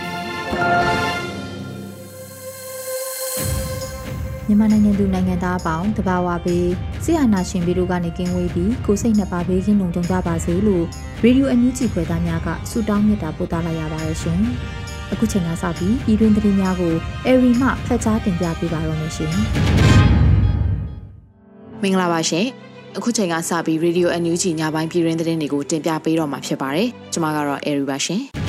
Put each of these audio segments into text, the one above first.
ပြီ။ မြန်မာနိုင်ငံသူနိုင်ငံသားအပေါင်းတဘာဝပေးဆရာနာရှင်ဗီတို့ကနေကင်းဝေးပြီးကိုစိတ်နှစ်ပါးဘေးကင်းလုံခြုံကြပါစေလို့ရေဒီယိုအန်ယူဂျီဖွယ်သားများကဆုတောင်းမေတ္တာပို့သလိုက်ရပါတယ်ရှင်။အခုချိန်ကစပြီးဤတွင်သတင်းများကိုအေရီမှဖတ်ကြားတင်ပြပေးပါရမရှင်။မင်္ဂလာပါရှင်။အခုချိန်ကစပြီးရေဒီယိုအန်ယူဂျီညပိုင်းပြည်တွင်သတင်းတွေကိုတင်ပြပေးတော့မှာဖြစ်ပါတယ်။ကျွန်မကတော့အေရီပါရှင်။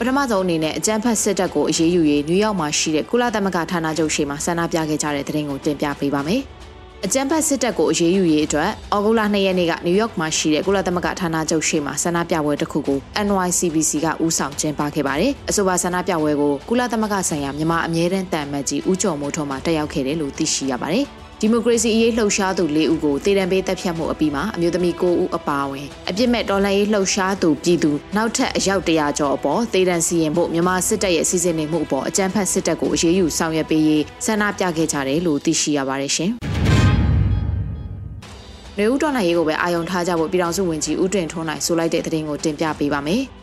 ပထမဆုံးအနေနဲ့အကြမ်းဖက်စစ်တပ်ကိုအရေးယူရေးနယူးယောက်မှာရှိတဲ့ကုလသမဂ္ဂဌာနချုပ်ရှိမှဆန္ဒပြခဲ့ကြတဲ့သတင်းကိုတင်ပြပေးပါမယ်။အကြမ်းဖက်စစ်တပ်ကိုအရေးယူရေးအတွက်ဩဂုတ်လ2ရက်နေ့ကနယူးယောက်မှာရှိတဲ့ကုလသမဂ္ဂဌာနချုပ်ရှိမှဆန္ဒပြပွဲတစ်ခုကို NYCBC ကဦးဆောင်ကျင်းပခဲ့ပါတယ်။အဆိုပါဆန္ဒပြပွဲကိုကုလသမဂ္ဂဆိုင်ရာမြန်မာအမြဲတမ်းတန်မတ်ကြီးဦးကျော်မိုးထွန်းမှတက်ရောက်ခဲ့တယ်လို့သိရှိရပါတယ်။ ဒီမိုကရေစီအရေးလှုပ်ရှားသူ၄ဦးကိုတည်တံပေးတပ်ဖြတ်မှုအပြီးမှာအမျိုးသမီး၉ဦးအပါအဝင်အပြစ်မဲ့တော်လှန်ရေးလှုပ်ရှားသူပြည်သူနောက်ထပ်အယောက်တရာကျော်အပေါ်တည်တံစီရင်ဖို့မြန်မာစစ်တပ်ရဲ့စီစဉ်နေမှုအပေါ်အကြမ်းဖက်စစ်တပ်ကိုအရေးယူဆောင်ရွက်ပေးရေးဆန္ဒပြခဲ့ကြတယ်လို့သိရှိရပါတယ်ရှင်။နေဦးတော်နိုင်ရေးကိုပဲအာယုံထားကြဖို့ပြည်ထောင်စုဝန်ကြီးဦးတင်ထွန်းနိုင်ဆိုလိုက်တဲ့သတင်းကိုတင်ပြပေးပါမယ်။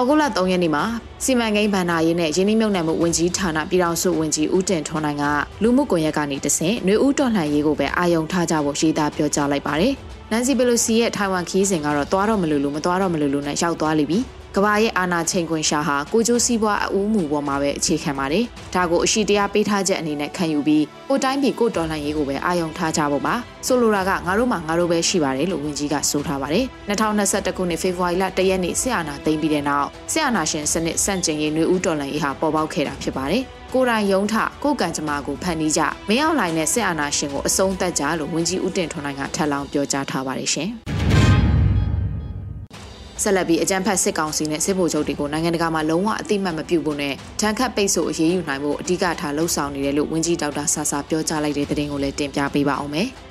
ဩဂုတ်လ3ရက်နေ့မှာစီမံကိန်းဗန္ဒာရေးနဲ့ရင်းနှီးမြှုပ်နှံမှုဝန်ကြီးဌာနပြည်ထောင်စုဝန်ကြီးဦးတင်ထွန်းနိုင်ကလူမှုကွန်ရက်ကနေတဆင့်နှွေဦးတော်လှန်ရေးကိုပဲအာရုံထားကြဖို့ရှင်းသားပြောကြားလိုက်ပါတယ်။နန်စီပလိုစီရဲ့ထိုင်ဝမ်ခီးစဉ်ကတော့သွားတော့မလို့လို့မသွားတော့မလို့လို့နဲ့ရောက်သွားလိမ့်ပြီ ကဘာရဲ့အာနာချိန်ခွင်ရှာဟာကိုကျိုးစည်းပွားအဦးမူပေါ်မှာပဲအခြေခံပါတယ်။ဒါကိုအရှိတရားပေးထားချက်အနေနဲ့ခံယူပြီးကိုတိုင်းပြည်ကိုတော်လှန်ရေးကိုပဲအာရုံထားကြဖို့ပါ။ဆိုလိုတာကငါတို့မှငါတို့ပဲရှိပါတယ်လို့ဝန်ကြီးကဆိုထားပါတယ်။2021ခုနှစ်ဖေဖော်ဝါရီလ1ရက်နေ့ဆီအာနာသိမ်းပြီးတဲ့နောက်ဆီအာနာရှင်စနစ်စန့်ကျင်ရေးနှွေဦးတော်လှန်ရေးဟာပေါ်ပေါက်ခဲ့တာဖြစ်ပါတယ်။ကိုရိုင်းယုံထကိုကံကြမ္မာကိုဖန်တီးကြမင်းအောင်လှိုင်နဲ့စစ်အာဏာရှင်ကိုအဆုံးသတ်ကြလို့ဝန်ကြီးဦးတင်ထွန်းနိုင်ကထပ်လောင်းပြောကြားထားပါတယ်ရှင်။ ဆက်လက်ပြီးအကြမ်းဖက်စစ်ကောင်စီနဲ့စစ်ဗိုလ်ချုပ်တွေကိုနိုင်ငံတကာမှာလုံးဝအသိမှတ်မပြုဖို့နဲ့တန်ခတ်ပိတ်ဆို့အရေးယူနိုင်ဖို့အဓိကထားလှုံ့ဆော်နေတယ်လို့ဝန်ကြီးဒေါက်တာဆာဆာပြောကြားလိုက်တဲ့သတင်းကိုလည်းတင်ပြပေးပါအောင်မယ်။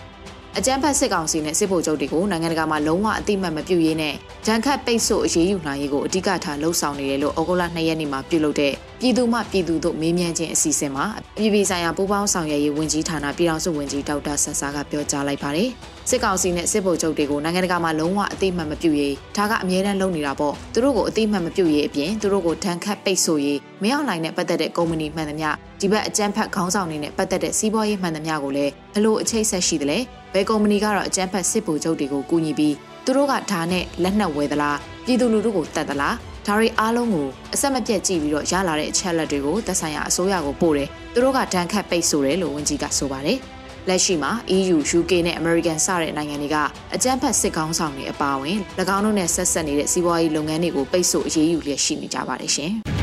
အကြမ်းဖက်စစ်ကောင်စီနဲ့စစ်ဗိုလ်ချုပ်တွေကိုနိုင်ငံတကာမှာလုံးဝအတိမတ်မပြုရေးနဲ့ဒဏ်ခတ်ပိတ်ဆို့အရေးယူနိုင်ရေးကိုအဓိကထားလှုံ့ဆော်နေတယ်လို့ဩဂုတ်လ2ရက်နေ့မှာပြုလုပ်တဲ့ပြည်သူ့မှပြည်သူတို့မေးမြန်းခြင်းအစီအစဉ်မှာပြည်ပြည်ဆိုင်ရာပူးပေါင်းဆောင်ရွက်ရေးဝန်ကြီးဌာနပြည်ထောင်စုဝန်ကြီးဒေါက်တာဆဆာကပြောကြားလိုက်ပါတယ်။စစ်ကောင်စီနဲ့စစ်ဗိုလ်ချုပ်တွေကိုနိုင်ငံတကာမှာလုံးဝအတိမတ်မပြုရေးဒါကအမြဲတမ်းလုပ်နေတာပေါ့။သူတို့ကိုအတိမတ်မပြုရေးအပြင်သူတို့ကိုဒဏ်ခတ်ပိတ်ဆို့ရေးမရောက်နိုင်တဲ့ပတ်သက်တဲ့ကုမ္ပဏီမှန်သမျှဒီဘက်အကြမ်းဖက်ခေါင်းဆောင်တွေနဲ့ပတ်သက်တဲ့စီးပွားရေးမှန်သမျှကိုလည်းဘလို့အချိတ်ဆက်ရှိတယ်လဲ။ဘ ယ်ကုမ္ပဏီကတော့အကြမ်းဖက်စစ်ဗိုလ်ချုပ်တွေကိုကူညီပြီးသူတို့ကဓာနဲ့လက်နက်ဝယ်သလားပြည်သူလူထုကိုတတ်သလားဒါတွေအားလုံးကိုအဆက်မပြတ်ကြည့်ပြီးတော့ရလာတဲ့အချက်လက်တွေကိုသက်ဆိုင်ရာအစိုးရကိုပို့တယ်သူတို့ကဒဏ်ခတ်ပိတ်ဆို့တယ်လို့ဝန်ကြီးကဆိုပါတယ်လက်ရှိမှာ EU, UK နဲ့ American စတဲ့နိုင်ငံတွေကအကြမ်းဖက်စစ်ကောင်းဆောင်တွေအပါအဝင်၎င်းတို့နဲ့ဆက်ဆက်နေတဲ့စီးပွားရေးလုပ်ငန်းတွေကိုပိတ်ဆို့အရေးယူလျက်ရှိနေကြပါတယ်ရှင်။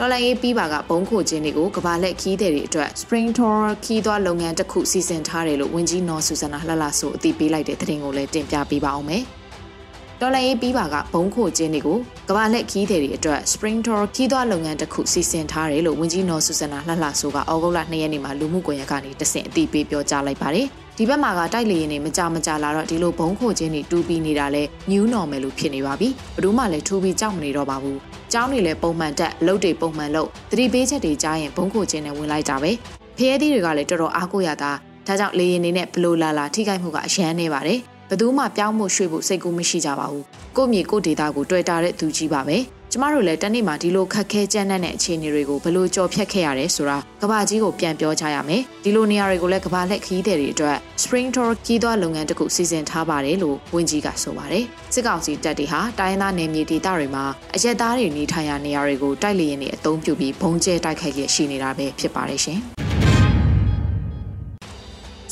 တော်လိုင်းရေးပြီးပါကဘုံခိုခြင်းတွေကိုကဘာလက်ခီးတဲ့တွေအတွက် Spring Tour ခီးသွားလုပ်ငန်းတစ်ခုစီစဉ်ထားတယ်လို့ဝန်ကြီးနော်ဆူဇနာလှလှဆိုအသိပေးလိုက်တဲ့သတင်းကိုလည်းတင်ပြပေးပါအောင်မယ်။တော်လိုင်းရေးပြီးပါကဘုံခိုခြင်းတွေကိုကဘာလက်ခီးတဲ့တွေအတွက် Spring Tour ခီးသွားလုပ်ငန်းတစ်ခုစီစဉ်ထားတယ်လို့ဝန်ကြီးနော်ဆူဇနာလှလှဆိုကဩဂုတ်လ2ရက်နေ့မှာလူမှုကွန်ရက်ကနေတဆင့်အသိပေးပြောကြားလိုက်ပါတယ်။ ဒီဘက်မှာကတိုက်လေရင်တွေမကြမကြလာတော့ဒီလိုဘုံခိုခြင်းတွေတူးပြီးနေတာလဲ new normal လို့ဖြစ်နေပါပြီ။ဘယ်သူမှလည်းထူပြီးကြောက်မနေတော့ပါဘူး။ကျောင်းတွေလည်းပုံမှန်တက်အလုပ်တွေပုံမှန်လုပ်သတိပေးချက်တွေကြားရင်ဘုံခိုခြင်းနဲ့ဝင်လိုက်တာပဲ။ဖျဲသီးတွေကလည်းတော်တော်အားကိုးရတာဒါကြောင့်လေရင်တွေနဲ့ဘလို့လာလာထိခိုက်မှုကအရန်နေပါတယ်။ဘသူမှပြောင်းမှုရွှေ့ဖို့စိတ်ကူးမရှိကြပါဘူးကို့မြေကို့ဒေတာကိုတွေ့တာတဲ့သူကြီးပါပဲ ကျကျမတို့လည်းတနေ့မှာဒီလိုခက်ခဲကြမ်းတမ်းတဲ့အခြေအနေတွေကိုဘယ်လိုကြော်ဖြတ်ခဲ့ရတယ်ဆိုတာကဘာကြီးကိုပြန်ပြောကြရမယ်ဒီလိုနေရာတွေကိုလည်းကဘာလက်ခီးတဲ့တွေအတွက် Spring Tour ကြီးသွားလုပ်ငန်းတစ်ခုစီစဉ်ထားပါတယ်လို့ဝန်ကြီးကဆိုပါတယ်စစ်ကောင်စီတပ်တွေဟာတိုင်းသားနယ်မြေဒေသတွေမှာအရက်သားတွေနေထိုင်ရာနေရာတွေကိုတိုက်လျင်တွေအသုံးပြုပြီးဘုံကျဲတိုက်ခိုက်ရရှိနေတာပဲဖြစ်ပါတယ်ရှင်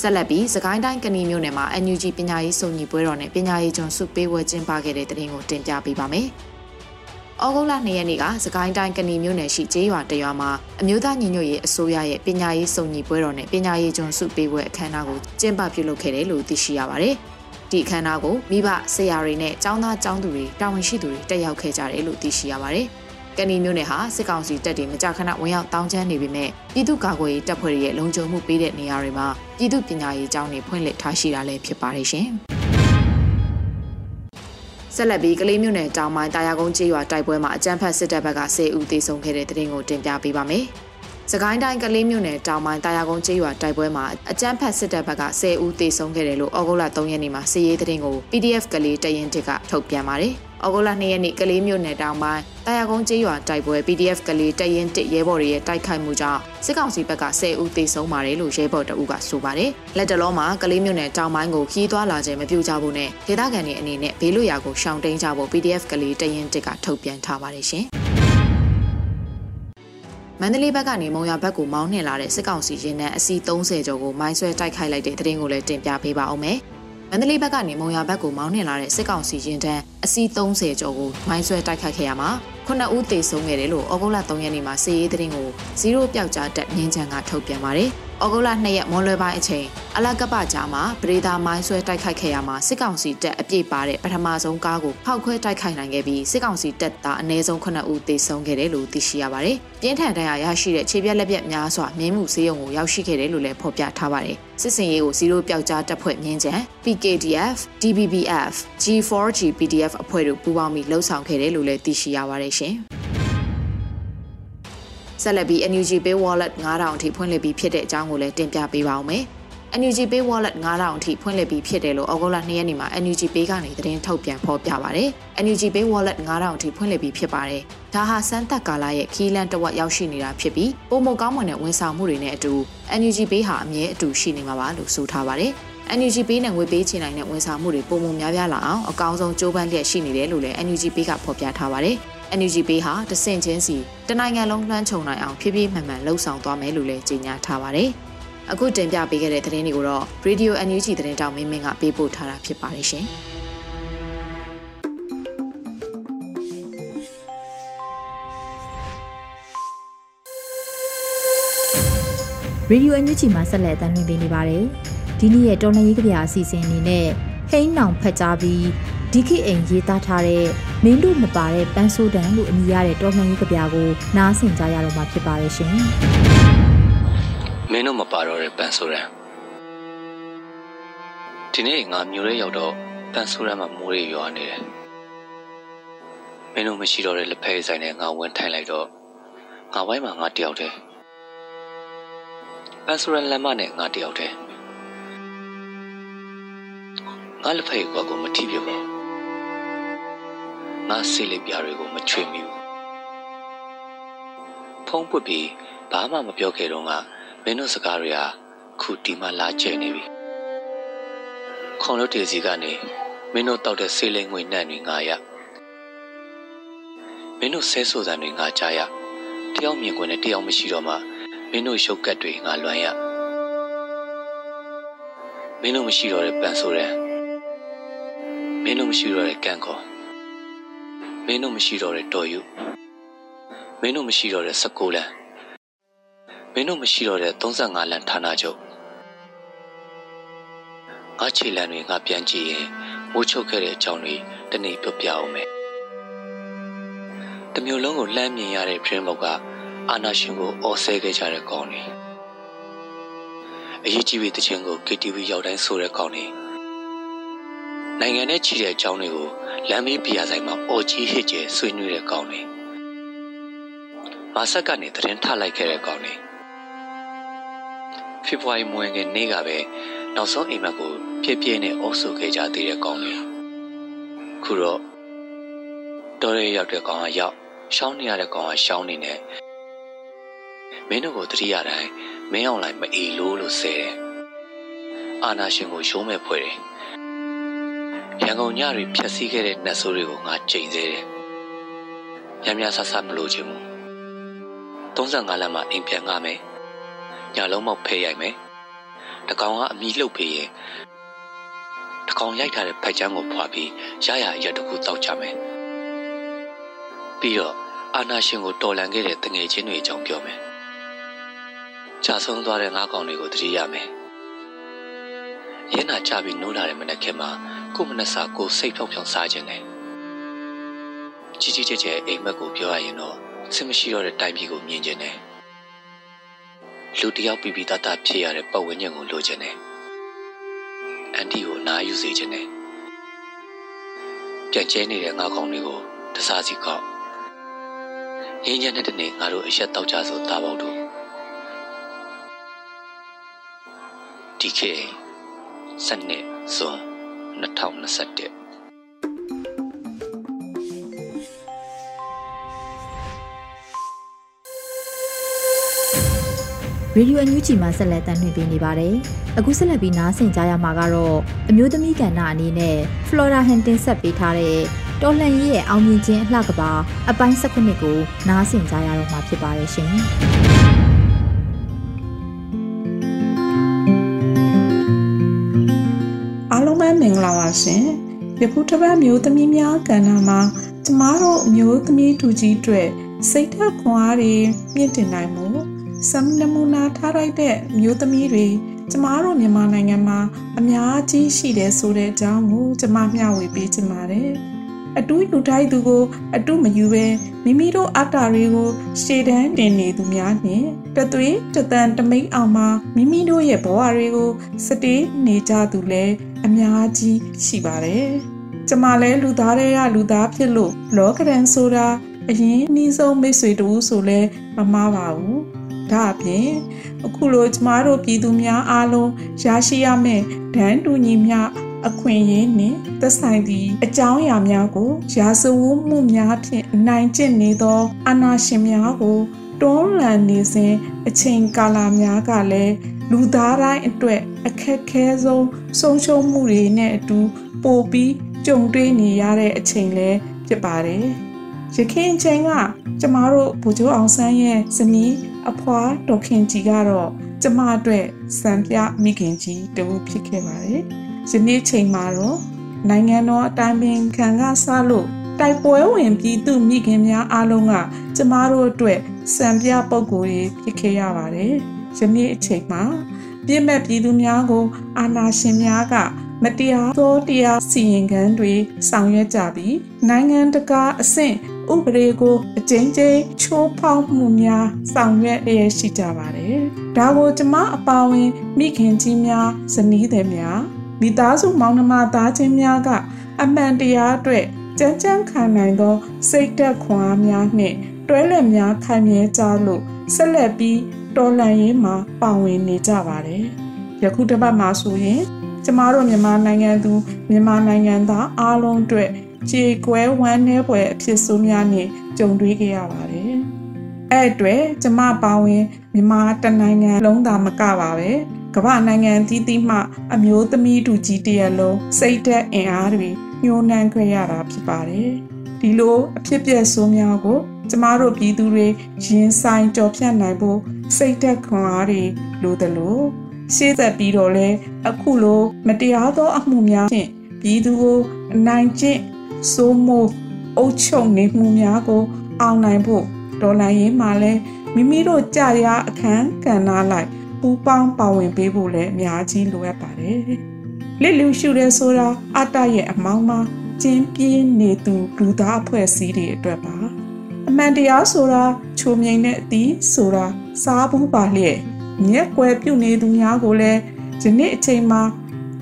ဆက်လက်ပြီးစကိုင်းတိုင်းကဏီမြို့နယ်မှာ NUG ပညာရေးစုံညီပွဲတော်နဲ့ပညာရေးကျွန်းစုပေးဝဲကျင်းပခဲ့တဲ့တဲ့ရင်ကိုတင်ပြပေးပါမယ်။ ဩဂုတ်လ2ရက်နေ့ကစကိုင်းတိုင်းကဏီမြို့နယ်ရှိကျေးရွာတရွာမှာအမျိုးသားညီညွတ်ရေးအစိုးရရဲ့ပညာရေးစုံညီပွဲတော်နဲ့ပညာရေးကျွန်းစုပေးပွဲအခမ်းအနားကိုကျင်းပပြုလုပ်ခဲ့တယ်လို့သိရှိရပါတယ်။ဒီအခမ်းအနားကိုမိဘဆရာတွေနဲ့ကျောင်းသားကျောင်းသူတွေတာဝန်ရှိသူတွေတက်ရောက်ခဲ့ကြတယ်လို့သိရှိရပါတယ်။ကဏီမျိုးနယ်ဟာစစ်ကောင်စီတပ်တွေမကြာခဏဝင်ရောက်တောင်းကျမ်းနေပေမဲ့ပြည်သူ့ကာကွယ်ရေးတပ်ဖွဲ့တွေရဲ့လုံခြုံမှုပေးတဲ့နေရာတွေမှာပြည်သူ့ပညာရေးကျောင်းတွေဖွင့်လှစ်ထားရှိတာလည်းဖြစ်ပါတယ်ရှင်။ ဆက်လက်ပြီးကလေးမြို့နယ်တောင်ပိုင်းတာယာကုန်းကျေးရွာတိုက်ပွဲမှာအကြမ်းဖက်စစ်တပ်ဘက်က10ဦးသေဆုံးခဲ့တဲ့တဲ့တင်ကိုတင်ပြပေးပါမယ်။စကိုင်းတိုင်းကလေးမြို့နယ်တောင်ပိုင်းတာယာကုန်းကျေးရွာတိုက်ပွဲမှာအကြမ်းဖက်စစ်တပ်ဘက်က10ဦးသေဆုံးခဲ့တယ်လို့ဩဂုတ်လ3ရက်နေ့မှာစစ်ရေးသတင်းကို PDF ကလေးတရင်တစ်ကထုတ်ပြန်ပါတယ်။ ဩဂုတ်လ2ရက်နေ့ကလေးမြို့နယ်တောင်ပိုင်းတာယာကုန်းကျေးရွာတိုက်ပွဲ PDF ကလေးတရင်တစ်ရဲဘော်တွေရဲ့တိုက်ခိုက်မှုကြောင့်စစ်ကောင်စီဘက်က10ဦးသေဆုံးပါတယ်လို့ရဲဘော်တအုပ်ကဆိုပါတယ်။လက်တလုံးမှာကလေးမြို့နယ်တောင်ပိုင်းကိုခီးသွားလာခြင်းမပြုကြဖို့နဲ့ဒေသခံတွေအနေနဲ့ဘေးလွတ်ရာကိုရှောင်တိန်ကြဖို့ PDF ကလေးတရင်တစ်ကထုတ်ပြန်ထားပါတယ်ရှင်။မန္တလေးဘက်ကနေမုံရဘက်ကိုမောင်းနှင်လာတဲ့စစ်ကောင်စီရင်နှန်းအစီ30ကျော်ကိုမိုင်းဆွဲတိုက်ခိုက်လိုက်တဲ့တဲ့ရင်ကိုလည်းတင်ပြပေးပါအောင်မယ်။ န္တလေးဘက်ကနေမုံရဘက်ကိုမောင်းနှင်လာတဲ့စစ်ကောင်စီရင်တန်းအစီး30ကျော်ကိုမိုင်းဆွဲတိုက်ခတ်ခဲ့ရမှာ9ဦးသေဆုံးခဲ့တယ်လို့ဩဂုတ်လ3ရက်နေ့မှာစီရေးသတင်းကို0ပျောက်ကြားတက်မြင်းချန်ကထုတ်ပြန်ပါတယ်။ဩဂုတ်လ2ရက်မွန်လွယ်ပိုင်းအချိန်အလကပကြားမှာပရိဒါမိုင်းဆွဲတိုက်ခိုက်ခဲ့ရမှာစစ်ကောင်စီတပ်အပြည့်ပါတဲ့ပထမဆုံးကားကိုဖောက်ခွဲတိုက်ခိုက်နိုင်ခဲ့ပြီးစစ်ကောင်စီတပ်သားအနည်းဆုံး9ဦးသေဆုံးခဲ့တယ်လို့သိရှိရပါတယ်။ပြင်းထန်ဒဏ်ရာရရှိတဲ့ခြေပြက်လက်ပြက်များစွာမြင်းမှုစေးရုံကိုရောက်ရှိခဲ့တယ်လို့လည်းဖော်ပြထားပါတယ်။စစ်စင်ရေးကို0ပျောက်ကြားတပ်ဖွဲ့မြင်းချံ PKDF, DBBF, G4G PDF အဖွဲ့တို့ပူးပေါင်းပြီးလှုပ်ဆောင်ခဲ့တယ်လို့လည်းသိရှိရပါတယ်ရှင်။ဆက်လက်ပြီး NUG Pay Wallet 9000အထိဖွင့်လှစ်ပြီးဖြစ်တဲ့အကြောင်းကိုလည်းတင်ပြပေးပါောင်းမယ်။ NUG Pay Wallet 9000အထိဖွင့်လှစ်ပြီးဖြစ်တယ်လို့ဩဂုတ်လ2ရက်နေ့မှာ NUG Pay ကနေသတင်းထုတ်ပြန်ဖော်ပြပါဗျ။ NUG Pay Wallet 9000အထိဖွင့်လှစ်ပြီးဖြစ်ပါတယ်။ဒါဟာစမ်းသပ်ကာလရဲ့ခီးလန်းတဝက်ရောက်ရှိနေတာဖြစ်ပြီးပုံမကောင်းမွန်တဲ့ဝန်ဆောင်မှုတွေနဲ့အတူ NUG Pay ဟာအမြဲအတူရှိနေမှာပါလို့ဆိုထားပါတယ်။ NUG Pay နဲ့ငွေပေးချေနိုင်တဲ့ဝန်ဆောင်မှုတွေပုံမများပြားလာအောင်အကောင်းဆုံးကြိုးပမ်းလျက်ရှိနေတယ်လို့လည်း NUG Pay ကဖော်ပြထားပါတယ်။ NUG ပေးဟာတဆင့်ချင်းစီတနိုင်ငံလုံးလွှမ်းခြုံနိုင်အောင်ဖြည်းဖြည်းမှန်မှန်လှုပ်ဆောင်သွားမယ်လို့လည်းကြေညာထားပါတယ်။အခုတင်ပြပေးခဲ့တဲ့သတင်းတွေကိုတော့ Radio NUG သတင်းတောင်မင်းမင်းကပေးပို့ထားတာဖြစ်ပါတယ်ရှင်။ရေဒီယိုအန်ယူဂျီမှာဆက်လက်တင်ပြနေပါတယ်။ ဒီနေ့ရဲ့တော်လှန်ရေးကြပြအစီအစဉ်အနေနဲ့ဟိန်းနောင်ဖတ်ကြားပြီးဒီခေတ်အိမ်ရေးသားထားတဲ့မင်းတို့မပါတဲ့ပန်းဆိုးတန်လို့အမည်ရတဲ့တော်လှန်ရေးကြပြကိုနားဆင်ကြရတော့မှာဖြစ်ပါရဲ့ရှင်။မင်းတို့မပါတော့တဲ့ပန်းဆိုးတန်ဒီနေ့ငါမျိုးရဲရောက်တော့ပန်းဆိုးတန်မှာမိုးရေရွာနေတယ်။မင်းတို့မရှိတော့တဲ့လက်ဖက်ဆိုင်နဲ့ငါဝင်ထိုင်လိုက်တော့ငါဝိုင်းမှာငါတယောက်တည်းပန်းဆိုးတန်လက်မနဲ့ငါတယောက်တည်း ငါလက်ဖက်ကွာကိုမထိပြပါဘူးငါဆေးလေးပြားတွေကိုမချွေမိဘူးဖုံးပွတ်ပြီးဘာမှမပြောခဲ့တော့ကမင်းတို့စကားတွေဟာခုဒီမှလာကျဲနေပြီခွန်လို့တေစီကနေမင်းတို့တောက်တဲ့ဆေးလိမ်ငွေနှံ့တွေငါရမင်းတို့ဆဲဆိုစံတွေငါကြားရတယောက်မြင်ခွင့်နဲ့တယောက်မရှိတော့မှမင်းတို့ရှုပ်ကက်တွေငါလွမ်းရမင်းတို့မရှိတော့တဲ့ပန်ဆိုတဲ့ မင်းတို့မရှိတော့တဲ့ကန့်ခေါ်မင်းတို့မရှိတော့တဲ့တော်ယူမင်းတို့မရှိတော့တဲ့16လမ်းမင်းတို့မရှိတော့တဲ့35လမ်းဌာနချုပ်ငါခြေလမ်းတွေငါပြန်ကြည့်ရင်မိုးချုပ်ခဲ့တဲ့အကြောင်းတွေတနေ့ပြောပြအောင်မယ်တမျိုးလုံးကိုလှမ်းမြင်ရတဲ့ဖရင်ဘောက်ကအာနာရှင်ကိုအော်ဆဲခဲ့ကြတဲ့ကောင်းတွေအရေးကြီးတဲ့တခြင်းကို KTV ရောက်တိုင်းဆိုတဲ့ကောင်းတွေ နိုင်ငံနဲ့ချီတဲ့အကြောင်းတွေကိုလမ်းမေးပြရဆိုင်မှာအော်ကြီးဟစ်ကျဲဆွေးနွေးတဲ့ကောင်းတွေမာဆက်ကနေသတင်းထလိုက်ခဲ့တဲ့ကောင်းတွေဖေဖော်ဝါရီမွေးငယ်နေ့ကပဲနောက်ဆုံးအိမ်မက်ကိုပြည့်ပြည့်နဲ့အုပ်စုခဲ့ကြသေးတဲ့ကောင်းတွေခုတော့တော်ရဲရောက်တဲ့ကောင်းကရောက်ရှောင်းနေရတဲ့ကောင်ကရှောင်းနေနဲ့မင်းတို့ကိုတတိယတိုင်းမင်းအောင်လိုက်မအေလို့လို့ဆဲတယ်အာနာရှင်ကိုရုံးမဲ့ဖွဲ့တယ် ရန်ကုန်ညတွေဖြတ်စည်းခဲ့တဲ့နှက်ဆိုးတွေကိုငါချိန်သေးတယ်ညံ့ညဆဆမလို့ချင်ဘူး35လမ်းမှာအိမ်ပြန်ငါမယ်ညလုံးမောက်ဖဲရိုက်မယ်တကောင်ကအမီလှုပ်ဖေးရင်တကောင်ရိုက်ထားတဲ့ဖိုက်ချမ်းကိုဖွာပြီးရရရက်တခုတောက်ချမယ်ပြီးတော့အာနာရှင်ကိုတော်လန်ခဲ့တဲ့တငယ်ချင်းတွေအကြောင်းပြောမယ်။ကြာဆုံးသွားတဲ့ငါးကောင်တွေကိုတတိရမယ်။ရဲနာချပြီးနိုးလာတဲ့မနက်ခင်းမှာ ကိုမနက်စာကိုစိတ်ဖြောင်းဖြောင်းစားခြင်းနဲ့ကြီးကြီးကျယ်ကျယ်အိမ်မက်ကိုပြောရရင်တော့ဆင်မရှိတော့တဲ့တိုင်ပြည်ကိုမြင်ခြင်းနဲ့လူတယောက်ပြီးပြီးသားသားဖြစ်ရတဲ့ပတ်ဝန်းကျင်ကိုလိုချင်တယ်။အန်တီကိုနားယူစေချင်တယ်။ပြန်ကျဲနေတဲ့ငါးကောင်တွေကိုတစားစီကောက်ငင်းညက်တဲ့နေ့ငါတို့အရက်တောက်ကြဆိုတာပေါတို့ဒီခေစနစ်ဇွန် 2021ရေဒီယိုအန်ယူဂျီမှာဆက်လက်တင်ပြနေပါတယ်။အခုဆက်လက်ပြီးနားဆင်ကြရမှာကတော့အမျိုးသမီးကဏ္ဍအနေနဲ့ Flora Han တင်ဆက်ပေးထားတဲ့တော်လှန်ရေးရဲ့အောင်မြင်ခြင်းအလှကပါအပိုင်း၁၉ကိုနားဆင်ကြရတော့မှာဖြစ်ပါတယ်ရှင်။ မင်္ဂလာပါရှင်။ယခုတစ်ပတ်မျိုးသမီးများကဏ္ဍမှာကျမတို့မျိုးသမီးတူကြီးတွေစိတ်ဓာတ်ခွန်အားတွေမြင့်တင်နိုင်မှုစမ်နမူနာထားလိုက်တဲ့မျိုးသမီးတွေကျမတို့မြန်မာနိုင်ငံမှာအများကြီးရှိတယ်ဆိုတဲ့အကြောင်းကိုကျမမျှဝေပေးချင်ပါတယ်။အတူယူထိုက်သူကို အတူမယူပဲမိမိတို့အတ္တတွေကိုရှေ့တန်းတင်နေသူများနှင့်တသွေးတသန်တမိတ်အောင်မှာမိမိတို့ရဲ့ဘဝတွေကိုစတေးနေကြသူလည်း အများကြီးရှိပါတယ်။ကျမလည်းလူသားတွေကလူသားဖြစ်လို့လောကရန်ဆိုတာအရင်နှီးဆုံးမိတ်ဆွေတူဆိုလဲမမှားပါဘူး။ဒါအပြင်အခုလိုကျမတို့ပြည်သူများအားလုံးရရှိရမယ့်ဒန်းတူညီမျှအခွင့်အရေးနှင့်သက်ဆိုင်သည့်အကြောင်းအရာများကိုရာဇဝတ်မှုများဖြင့်နိုင်ကျင့်နေသောအာဏာရှင်များကို တွန်းလှန်နေစဉ်အချိန်ကာလများကလည်းလူသားတိုင်းအတွက်အခက်ခဲဆုံးဆုံးရှုံးမှုတွေနဲ့အတူပိုပြီးကြုံတွေ့နေရတဲ့အချိန်လည်းဖြစ်ပါတယ်။ရခင်ချိန်ကကျမတို့ဗိုလ်ချုပ်အောင်ဆန်းရဲ့ဇနီးအဖွားဒေါခင်ကြီးကတော့ကျမအတွက်စံပြမိခင်ကြီးတူဖြစ်ခဲ့ပါတယ်။ယနေ့ချိန်မှာတော့နိုင်ငံတော်အတိုင်းပင်ခံကစလို့ တိုက်ပွဲဝင်ပြည်သူမိခင်များအားလုံးကကျမတို့အတွက်စံပြပုံကိုယ်တွေဖြစ်ခဲ့ရပါတယ်။ယနေ့အချိန်မှာပြည့်မဲ့ပြည်သူများကို အာဏာရှင်များကမတရားသောတရားစီရင်ခံတွေဆောင်ရွက်ကြပြီးနိုင်ငံတကာအဆင့်ဥပဒေကိုအကျဉ်းချင်းချိုးဖောက်မှုများဆောင်ရွက်ရရှိကြပါတယ်။ဒါကိုကျမအပါဝင်မိခင်ကြီးများဇနီးသည်များမိသားစုမောင်နှမသားချင်းများကအမှန်တရားအတွက် ကြမ်းကြမ်းခံနိုင်သော စိတ်သက်ခွန်အားများနှင့်တွဲလက်များခံမြဲကြလို့ဆက်လက်ပြီးတော်လှန်ရေးမှာပါဝင်နေကြပါတယ်။ယခုတစ်ပတ်မှာဆိုရင်ကျမတို့မြန်မာနိုင်ငံသူမြန်မာနိုင်ငံသားအားလုံးအတွက်ခြေကွဲဝမ်းနည်းပွဲအဖြစ်ဆိုးများနဲ့ကြုံတွေ့ခဲ့ရပါတယ်။အဲ့အတွက်ကျမပါဝင်မြန်မာတနိုင်ငံလုံးသာမကပါပဲကမ္ဘာနိုင်ငံသီးသီးမှအမျိုးသမီးတူကြီးတရလုံးစိတ်သက်အင်အားတွေ ညှိုးနှံခွဲရတာဖြစ်ပါတယ်။ဒီလိုအဖြစ်ပြက်ဆိုးများကို ကျမတို့ပြည်သူတွေရင်ဆိုင်ကြော်ဖြတ်နိုင်ဖို့စိတ်သက်ခွန်အားတွေလိုသလိုရှေ့သက်ပြီးတော့လဲအခုလိုမတရားသောအမှုများဖြင့်ပြည်သူကိုအနိုင်ကျင့်စိုးမိုးအုပ်ချုပ်နေမှုများကို အောင်နိုင်ဖို့ဒေါ်လာရင်းမှာလဲမိမိတို့ကြာရအခန်းကဏ္ဍလိုက်ပူးပေါင်းပါဝင်ပေးဖို့လည်းအများကြီးလိုအပ်ပါတယ်။ လစ်လူရှုရဲဆိုတာအတ္တရဲ့အမောင်းမှာကျင်းပြင်းနေသူလူသားအဖွဲ့အစည်းတွေအတွက်ပါ။အမှန်တရားဆိုတာချိုမြိန်တဲ့အသီးဆိုတာစားဘူးပါလျက်ညက်ွယ်ပြုတ်နေသူများကိုလည်းဒီနေ့အချိန်မှာ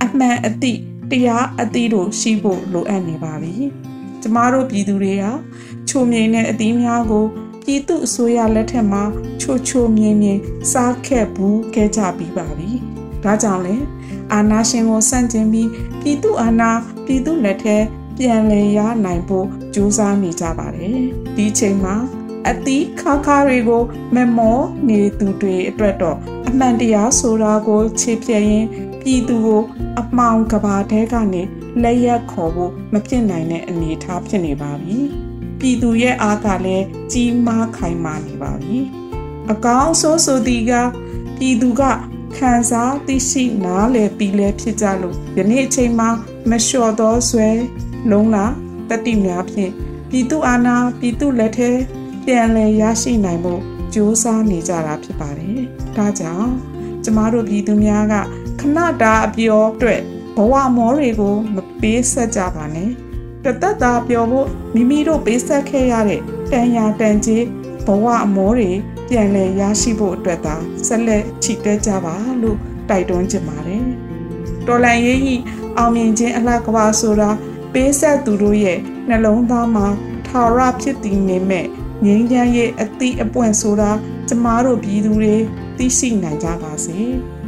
အမှန်အသည့်တရားအသီးတို့ရှိဖို့လိုအပ်နေပါပြီ။ကျမတို့ပြည်သူတွေကချိုမြိန်တဲ့အသီးများကိုပြည်သူအစိုးရလက်ထက်မှာချိုချိုမြင်းမြင်းစားခဲ့ဘူးခဲ့ကြပြီးပါပြီ။ဒါကြောင့်လဲ အာနာရှင်ကိုစန့်ကျင်ပြီးပြည်သူအာဏာပြည်သူလက်ထဲပြန်လည်ရနိုင်ဖို့ကြိုးစားနေကြပါတယ်ဒီချိန်မှာအသီးခါခါတွေကိုမမောနေသူတွေအတွက်တော့အမှန်တရားဆိုတာကိုခြေပြရင်ပြည်သူကိုအမှောင်ကဘာတဲကနေလက်ရက်ခေါ်ဖို့မဖြစ်နိုင်တဲ့အနေအထားဖြစ်နေပါပြီပြည်သူရဲ့အားကလည်းကြီးမားခိုင်မာနေပါပြီအကောင်ဆိုးဆိုသည်ကပြည်သူက ခံစားသိရှိနားလည်ပြီးလဲဖြစ်ကြလို့ယနေ့အချိန်မှာမလျှော်သောဆွဲလုံးလာတတိများဖြင့်ပြည်သူအာဏာပြည်သူလက်ထဲပြန်လည်ရရှိနိုင်ဖို့ကြိုးစားနေကြတာဖြစ်ပါတယ်။ဒါကြောင့်ကျမတို့ပြည်သူများကခဏတာအပြောအတွက်ဘဝမောတွေကိုမပေးဆက်ကြပါနဲ့။တသက်တာပြောဖို့မိမိတို့ပေးဆက်ခဲ့ရတဲ့တန်ရာတန်ကြီးဘဝအမောတွေ ပြန်လည်ရရှိဖို့အတွက်သာဆက်လက်ချီတက်ကြပါလို့တိုက်တွန်းချင်ပါတယ်။တော်လန်ရေးကြီးအောင်မြင်ခြင်းအလှကဘာဆိုတာပေးဆက်သူတို့ရဲ့နှလုံးသားမှာထာဝရဖြစ်တည်နေမဲ့ငြိမ်းချမ်းရေးအသည့်အပွင့်ဆိုတာကျမတို့ပြည်သူတွေသိရှိနိုင်ကြပါစေ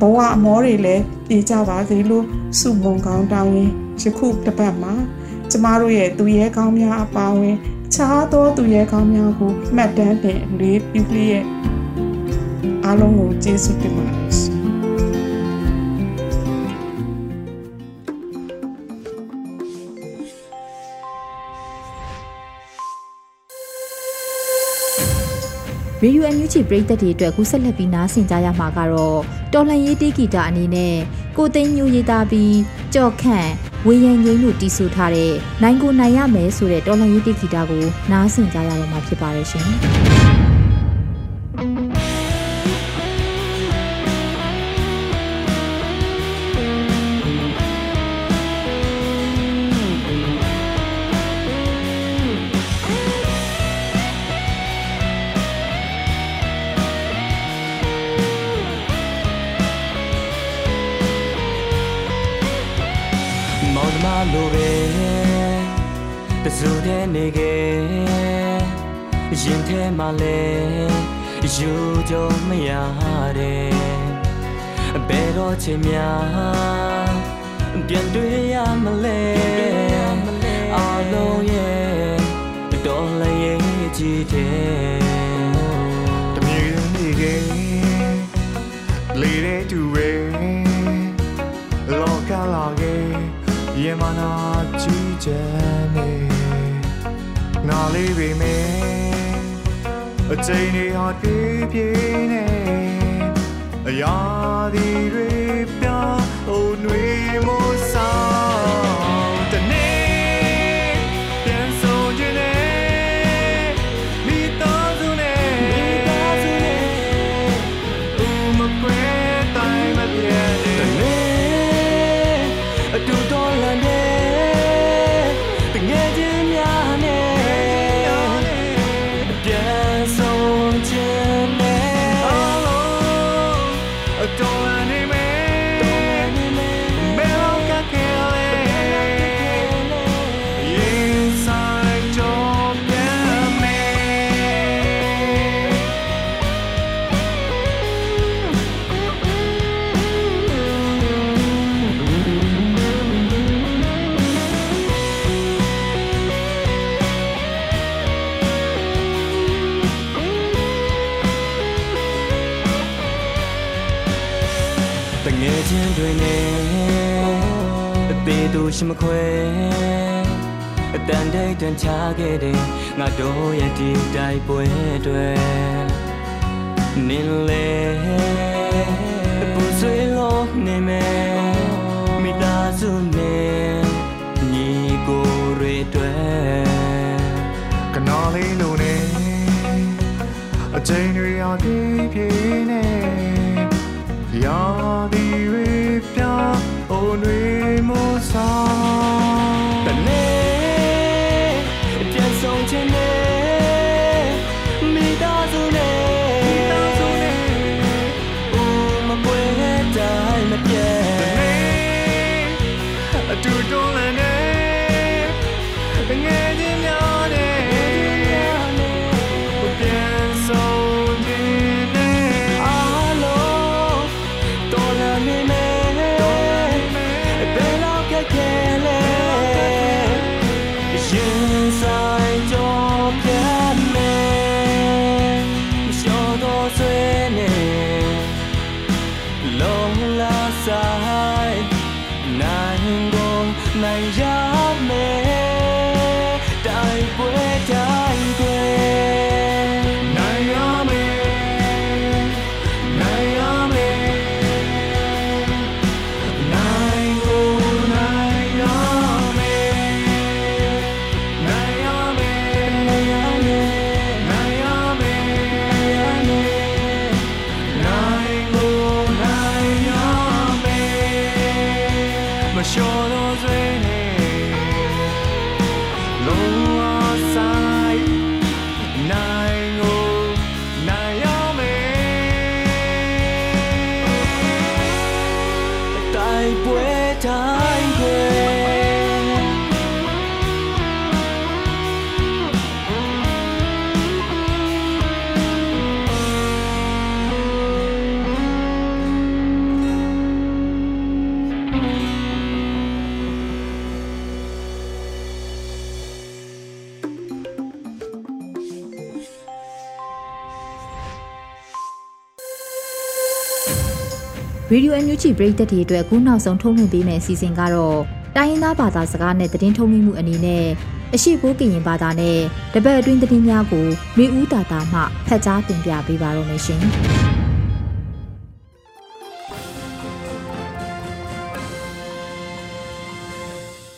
ဘဝအမောတွေလည်းပြေကြပါစေလို့ဆုမွန်ကောင်းတောင်းရင်ယခုတစ်ပတ်မှာကျမတို့ရဲ့သူရဲကောင်းများအပါအဝင် ခြားသောသူရဲကောင်းများကိုမှတ်တမ်းတင်လေးပြုလျက်အားလုံးကိုကျေးဇူးတင်ပါတယ်ရေဒီယိုအန်ယူဂျီပရိသတ်တွေအတွက်ကူးဆက်လက်ပြီးနားဆင်ကြရမှာကတော့တော်လှန်ရေးတေးဂီတာအနေနဲ့ကိုသိန်းမျိုးရေးသားပြီးကြော့ခန့် ဝေယံငိမ့်လို့တီးဆိုထားတဲ့နိုင်ကိုနိုင်ရမယ်ဆိုတဲ့တော်လှန်ရေးတေးဂီတာကိုနားဆင်ကြရတော့မှာဖြစ်ပါတယ်ရှင်။ လိုပဲတစုတည်းနေခဲ့ရင်ထဲမှာလဲယူကြမရတဲ့ဘယ်တော့ချင်များပြန်တွေ့ရမလဲအလုံးရဲ့တော်လည်းရဲ့ကြည့်တဲ့တမြေနေခဲ့လေတဲ့သူပဲလောကလာခဲ့ ရေမနာကြည့်ချင်နေနားလေးပေမဲ့အချိန်တွေဟာပြေးပြေးနေအရာဒီတွေပြောင်းဟိုနှွေမိုး ရှိမခွဲအတန်တိတ်တန်ချခဲ့တဲ့ငါတို့ရဲ့ဒီတိုက်ပွဲတွေနင်းလေပူဆွေးလို့နေမယ်မိသားစုနဲ့ညီကိုတွေတွေကနော်လေးလိုနေအချိန်တွေအားပြေးပြေးနေရာဒီတွေပြောင်း အိုတွေမိုး y poeta. ရေဒီယိုအန်ယူဂျီပရိသတ်တွေအတွက်အခုနောက်ဆုံးထုတ်လွှင့်ပေးမယ့်အစီအစဉ်ကတော့တိုင်းရင်းသားဘာသာစကားနဲ့သတင်းထုတ်လွှင့်မှုအနေနဲ့အရှိဘိုးကရင်ဘာသာနဲ့တပတ်အတွင်းသတင်းများကိုမျိုးဦးတာတာမှဖတ်ကြားတင်ပြပေးပါရမရှင်။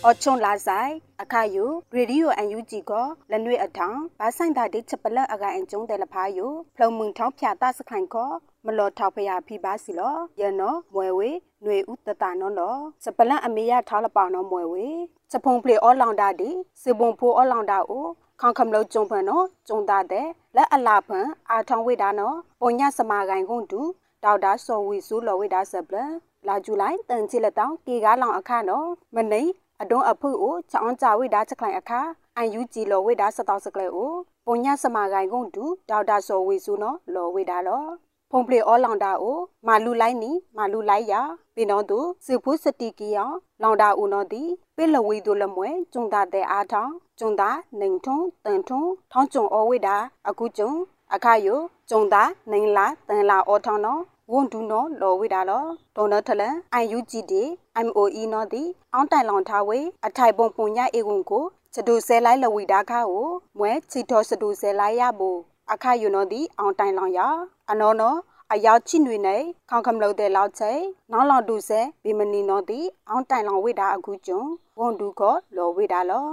အချွန်လာဆိုင်အခါယူရေဒီယိုအန်ယူဂျီကိုလနွေအထောင်ဘာဆိုင်တာဒီချက်ပလက်အကအန်ကျုံတယ်လဖာယူဖလုံမှုန်ထောင်းဖြာတစခိုင်ကိုမလော်ထောက်ဖရဖိပါစီလောယနောမွဲဝေຫນွေဥတတနောလောစပလန်အမေရထားလပောင်နောမွဲဝေစဖုံပလေအောလောင်တာဒီစေဘုံဖိုးအောလောင်တာအိုခေါခမလို့ကျုံဖန်နော်ကျုံတာတဲ့လက်အလာဖန်အာထောင်ဝိတာနော်ပုံညစမာကိုင်ကုန်တူဒေါက်တာစော်ဝီစုလော်ဝိတာဆပ်လလာဂျူလိုင်းတန်ချီလက်တောင်းကေကားလောင်အခါနော်မနေ အဒွန်အဖုကိုချောင်းကြဝိဒါချက်ခိုင်အခါအန်ယူဂျီလော်ဝိဒါစတောက်စကလေကိုပုံညစမာကိုင်ကုန်တူဒေါက်တာစော်ဝီစုနော်လော်ဝိဒါလောဖုန်ပလေအောလောင်တာကိုမာလူလိုက်နီမာလူလိုက်ရပင်တော့သူစဖုစတီကီယောလောင်တာဦးနော်ဒီပိလဝီတို့လမွဲကျုံတာတဲ့အားထောင်းကျုံတာနိုင်ထုံတန်ထုံထောင်းကျုံအောဝိတာအခုကျုံအခါယိုကျုံတာနိုင်လာတန်လာအောထောင်းနော် ဝန်ဒူနော်လော်ဝိတာလောဒေါ်နထလန် IUGD MOE နော်ဒီအောင်းတိုင်လောင်ထားဝေအထိုင်ပုံပုံညအေကွန်ကိုစဒူဆဲလိုက်လဝီတာခါကိုမွဲချီတော်စဒူဆဲလိုက်ရဘူးအခါယူနော်ဒီအောင်းတိုင်လောင်ရအနော်နော်အယောက်ချိနွေနေခေါခမလို့တဲ့လောက်ချိနောက်လောက်ဒူဆဲဘီမနီနော်ဒီအောင်းတိုင်လောင်ဝိတာအခုကျုံဝန်ဒူကလော်ဝိတာလော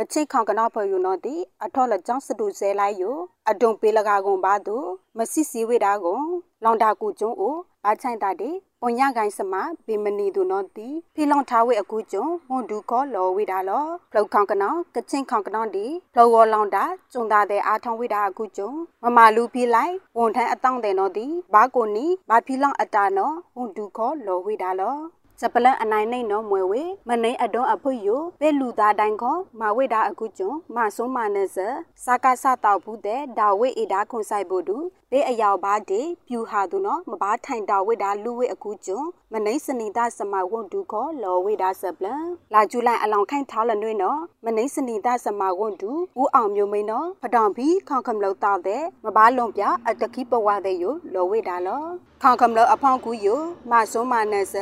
ကချိခေါကနာဖေယူနော်ဒီအထော်လကြောင့်စတူဆဲလိုက်ယူအဒုံပေးလကားကုန်ပါသူမစစ်စီဝိတာကုန်လောင်တာကူကျုံအိုဘာချိုင်တာဒီပွန်ညကိုင်းစမဘေမနီသူနော်တီဖီလောင်ထားဝဲအကူကျုံမွန်ဒူခေါ်လော်ဝိတာလောဖလောက်ခေါကနောကချင်းခေါကနောဒီဖလောဝလောင်တာကျုံတာတဲ့အားထုံဝိတာအကူကျုံမမလူဖီလိုက်ဝန်ထမ်းအတောင့်တဲ့နော်ဒီဘာကိုနီဘာဖီလောင်အတာနော်မွန်ဒူခေါ်လော်ဝိတာလော စပလန်အနိုင်နိုင်နော်မွဲဝေမနေအဒွန်အဖွယိုပဲလူသားတိုင်းခေါမဝိတာအခုကျုံမဆုံးမနစစကားစတောက်ဘူးတဲ့ဒါဝိအေဒါခွန်ဆိုင်ဖို့တူဘေးအယောက်ပါတေပြူဟာသူနော်မဘာထိုင်တာဝိတာလူဝိအခုကျုံမနေစနီတာစမဝွန်ဒူခေါလော်ဝိတာစပလန်လာကျူလိုက်အလောင်ခိုင်ထားလနွေနော်မနေစနီတာစမဝွန်ဒူဦးအောင်မျိုးမိန်နော်ဖတောင်ပြီးခေါခမလောက်တော့တဲ့မဘာလွန်ပြအတခိပဝတဲ့ယိုလော်ဝိတာလောခေါခမလောက်အဖောင်းကူယိုမဆုံးမနစ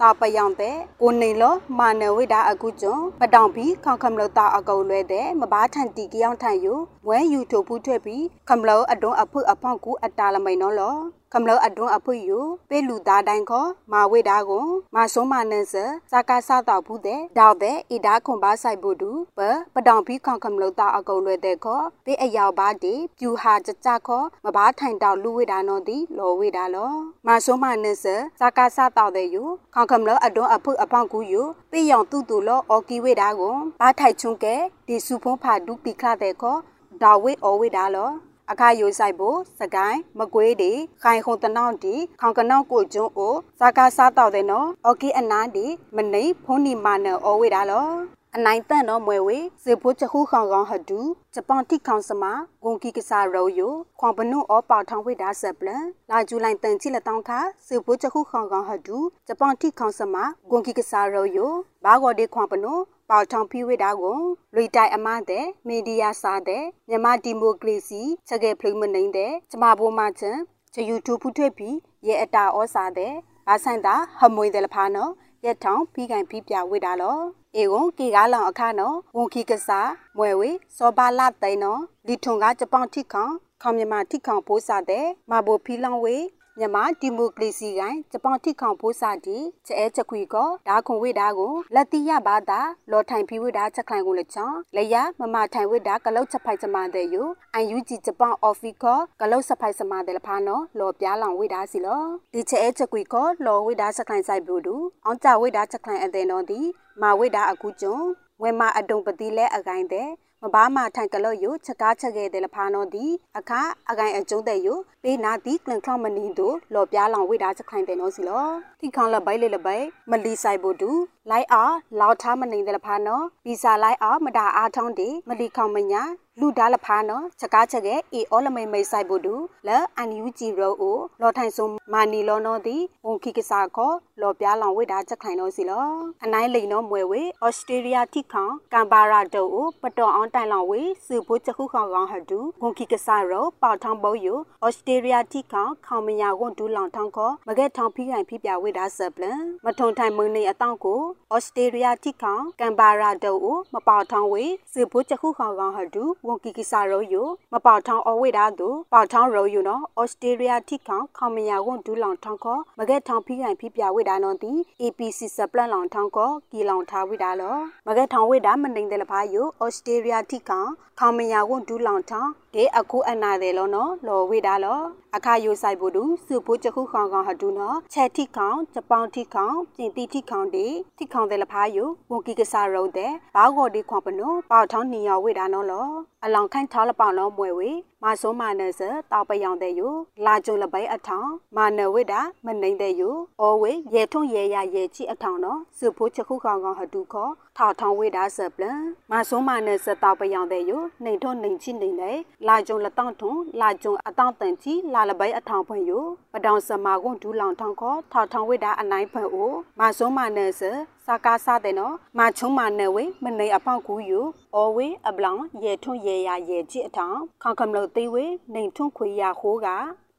တာပယောင်တဲ့ကိုနေလောမာနဝိဒါအကုကျွန်းပတောင်ပြီးခေါခမလို့တာအကုတ်လွဲတဲ့မဘာထန်တီကြောင်ထန်ယူဝဲယူထိုဖူးထွက်ပြီးခမလို့အတွန်းအဖွအဖောက်ကူအတာလမိန်နော်လော ကမ္လအတွန်းအဖွယူပေလူသားတိုင်းခေါ်မာဝိဒါကိုမာဆုံးမနန်းစစကားစတော့ဘူးတဲ့တောက်တဲ့ဣဒါခွန်ပါဆိုင်ဘူးတူပပတောင်ပြီးခေါကမ္လတာအကုန်လွယ်တဲ့ခေါ်ပေအယောက်ပါတီပြူဟာကြကြခေါ်မဘာထိုင်တောက်လူဝိဒါနော်ဒီလောဝိဒါလောမာဆုံးမနန်းစစကားစတော့တဲ့ယူခေါကမ္လအတွန်းအဖွအဖောက်ကူယူပေယောင်တူတူလောအော်ကီဝိဒါကိုဘာထိုင်ချုံကဲဒီစုဖုံးဖာဒူပိခလာတဲ့ခေါ်ဒါဝိအောဝိဒါလော အခါယိုဆိုင်ဖို့စကိုင်းမကွေးတီခိုင်ခုံတနောင်းတီခေါင်ကနောင်းကိုကျွန်းအိုဇာကာစားတော့တဲ့နော်အော်ကီအနာတီမနေဖုန်နီမာနော်အော်ဝေတာလောအနိုင်တန်တော့မွဲဝေစေဖို့ချခုခေါင်ကောင်ဟဒူဂျပန်တိခေါင်စမဂွန်ကီကစားရောယိုခွန်ပနုအောပေါထောင်ဝိဒါဆပ်လန်လာဂျူလိုင်တန်ချိလတောင်းခါစေဖို့ချခုခေါင်ကောင်ဟဒူဂျပန်တိခေါင်စမဂွန်ကီကစားရောယိုဘာဂော်ဒီခွန်ပနု ပေါထောင်ဖိဝိဒါကိုလွိတိုင်အမတဲ့မီဒီယာစားတဲ့မြန်မာဒီမိုကရေစီချက်ကေဖလိမနေတဲ့ကျမဘိုးမချန်ချယူတူဖူထွေပြီးရဲအတာဩစာတဲ့ဘာဆိုင်တာဟမွေတယ်လဖာနော်ရက်ထောင်ပြီးကန်ပြီးပြဝိတာလောအေကွန်ကေကားလောင်အခါနော်ဝန်ခီကစားမွဲဝေစောပါလာတိုင်နော်လီထွန်ကဂျပန်ထိခေါခေါမြမထိခေါဖိုးစားတဲ့မဘိုဖီလောင်ဝေ မြန်မာဒီမိုကရေစီကိုင်ဂျပန်ထိခေါဖိုးစားတီချဲချက်ခွေကောဒါခွန်ဝိဒါကိုလက်တိယဘာသာလော်ထိုင်ဖီဝိဒါချက်ခိုင်ကိုလက်ချောင်းလေယာမမထိုင်ဝိဒါကလုတ်ချက်ဖိုက်စမတဲ့ယူအန်ယူဂျီဂျပန်အော်ဖီကောကလုတ်စဖိုက်စမတဲ့လဖာနော်လော်ပြားလောင်ဝိဒါစီလောဒီချဲချက်ခွေကောလော်ဝိဒါချက်ခိုင်ဆိုင်ဘူးဒူအောင်ကြဝိဒါချက်ခိုင်အတဲ့နော်ဒီမာဝိဒါအကူကျုံဝဲမအတုံပတိလဲအကိုင်းတဲ့မ ဘာမထိုင်ကလော့ယချက်ကားချက်ခဲ့တဲ့လဖာနော်ဒီအခါအကိုင်အကျုံးတဲ့ယပေးနာဒီကလန်ခလမနီတို့လော်ပြားလောင်ဝိတာချက်ခိုင်တဲ့နော်စီလောတိခေါင်လဘိုင်လေလဘိုင်မလီဆိုင်ဖို့တူလိုက်အားလောက်ထားမနေတဲ့လဖာနော်ဗီဇာလိုက်အားမတာအားထောင်းဒီမလီခေါင်မညာ လူဒါလဖာနော်ချက်ကားချက်ရဲ့အေအော်လမိတ်မိတ်ဆိုင်ဘူးတူလဲအန်ယူဂျီရိုအိုလော်ထိုင်ဆုံမာနီလောနော်ဒီဝန်ခိကစားခေါ်လော်ပြားလောင်ဝိဒါချက်ခိုင်နော်စီလောအနိုင်လိန်နော်မွဲဝေဩစတြေးလျတိခေါကမ်ဘာရာဒိုအိုပတော်အောင်တိုင်လောင်ဝေစုဖို့ချက်ခုခေါကောင်ဟတူဝန်ခိကစားရောပေါထောင်းပုတ်ယူဩစတြေးလျတိခေါခေါမညာဝန်ဒူလောင်ထောင်းခေါမကက်ထောင်းဖိခိုင်ဖိပြဝိဒါဆပ်လန်မထုံထိုင်မွေးနေအတောင့်ကိုဩစတြေးလျတိခေါကမ်ဘာရာဒိုအိုမပေါထောင်းဝေစုဖို့ချက်ခုခေါကောင်ဟတူဝန်ခိကစားရောယူမပေါထောင်းအဝိဒါတူပေါထောင်းရောယူနော်ဩစတြေးလျတိခေါခေါမညာဝန်ဒူလောင်ထောင်းခေါမကက်ထောင်းဖိခိုင်ဖိပြဝိဒါနော်တီ APC စပလန်လောင်ထောင်းခေါကီလောင်ထားဝိဒါလောမကက်ထောင်းဝိဒါမနိုင်တယ်လဖာယူဩစတြေးလျတိခေါခေါမညာဝန်ဒူလောင်ထောင်း ဒေအခုအနာတယ်လောနော်လောဝိဒါလောအခါယိုဆိုင်ဘူးတူစုဖို့ချခုခေါင်ကောင်ဟဒူနော်ချက်တိခေါင်ဂျပန်တိခေါင်ပြင်တိတိခေါင်ဒီတိခေါင်တယ်လဖာယိုဝန်ကီကစားရုံတဲ့ဘောက်ကော်ဒီခွန်ပနိုပေါထောင်းနီယောဝိဒါနော်လောအလောင်ခိုင်ထောင်းလပောင်နော်မွဲဝေ မဆုံမနစတောက်ပယောင်တဲ့ယိုလာကြုံလပိုင်အထောင်မာနဝိဒါမနိုင်တဲ့ယိုအောဝေရေထုံးရေရရေချီအထောင်နော်စုဖို့ချခုခေါင်ကောင်ဟဒူခေါ်ထောက်ထောင်းဝိဒါဆပလန်မဆုံမနစတောက်ပယောင်တဲ့ယိုနှိမ်ထုံးနှိမ်ချီနှိမ်တဲ့လာကြုံလတောင့်ထုံလာကြုံအတောင့်တန်ချီလာလပိုင်အထောင်ဖွင့်ယိုပဒေါင်စမာကွန်ဒူလောင်ထောင်ခေါ်ထောက်ထောင်းဝိဒါအနိုင်ဖွင့်အိုမဆုံမနစ စာကားစားတဲ့နော်မချုံမနယ်ဝေမနေအပေါက်ကူယူအော်ဝေအပလောင်ရေထွန်းရေရရေကြည့်အထောင်ခေါကံလို့သေးဝေနေထွန်းခွေရဟိုးက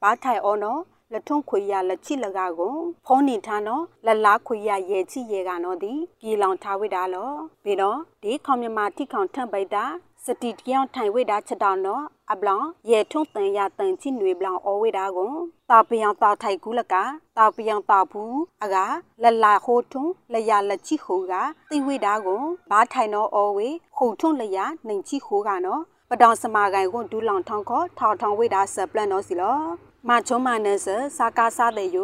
ဘာထိုင်အော်နော်လထုံခွေရလက်ချိလကကိုဖုံးနေထားနော်လလားခွေရရဲချိရဲကနော်ဒီပြေလောင်ထားဝိတာလောဘေတော့ဒီခေါမြမတိခေါထန့်ပိတ်တာ စတီတယောင်ထိုင်ဝိတာချက်တော်နော်အပလောင်ရဲထုံတန်ရတန်ချိနွေပလောင်အော်ဝိတာကိုတာပယံတာထိုင်ကူးလကတာပယံတာဘူးအကလလာဟိုထုံလရလက်ချိဟိုကသိဝိတာကိုဘာထိုင်နော်အော်ဝေခုံထုံလရနိုင်ချိဟိုကနော်ပဒေါင်စမာကိုင်ကိုဒူလောင်ထောင်းခေါထောင်ထောင်ဝိတာဆပ်ပလန်နော်စီလောမချုံမနဆစာကာစားတဲ့ယ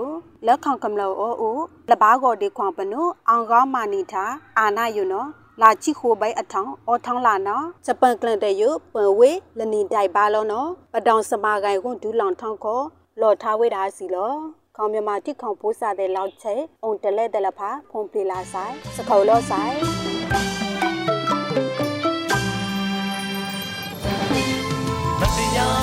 လက်ခေါကမလောအိုအိုလဘာကိုဒီခွန်ပနုအောင်ကောင်းမာနီတာအာနာယနော လာချိခိုဘိုင်အထောင်အောထောင်းလာနော်ဂျပန်ကလန်တဲ့ယပဝေလနီတိုင်ပါလောနော်ပဒေါင်စမာကိုင်ကိုဒူလောင်ထောင်းခေါလော်ထားဝိတာစီလောခေါမြမတိခေါဖိုးစားတဲ့လောက်ချေအုံတလဲတလဖာဖုန်ပလီလာဆိုင်စခေါလောဆိုင်မတရား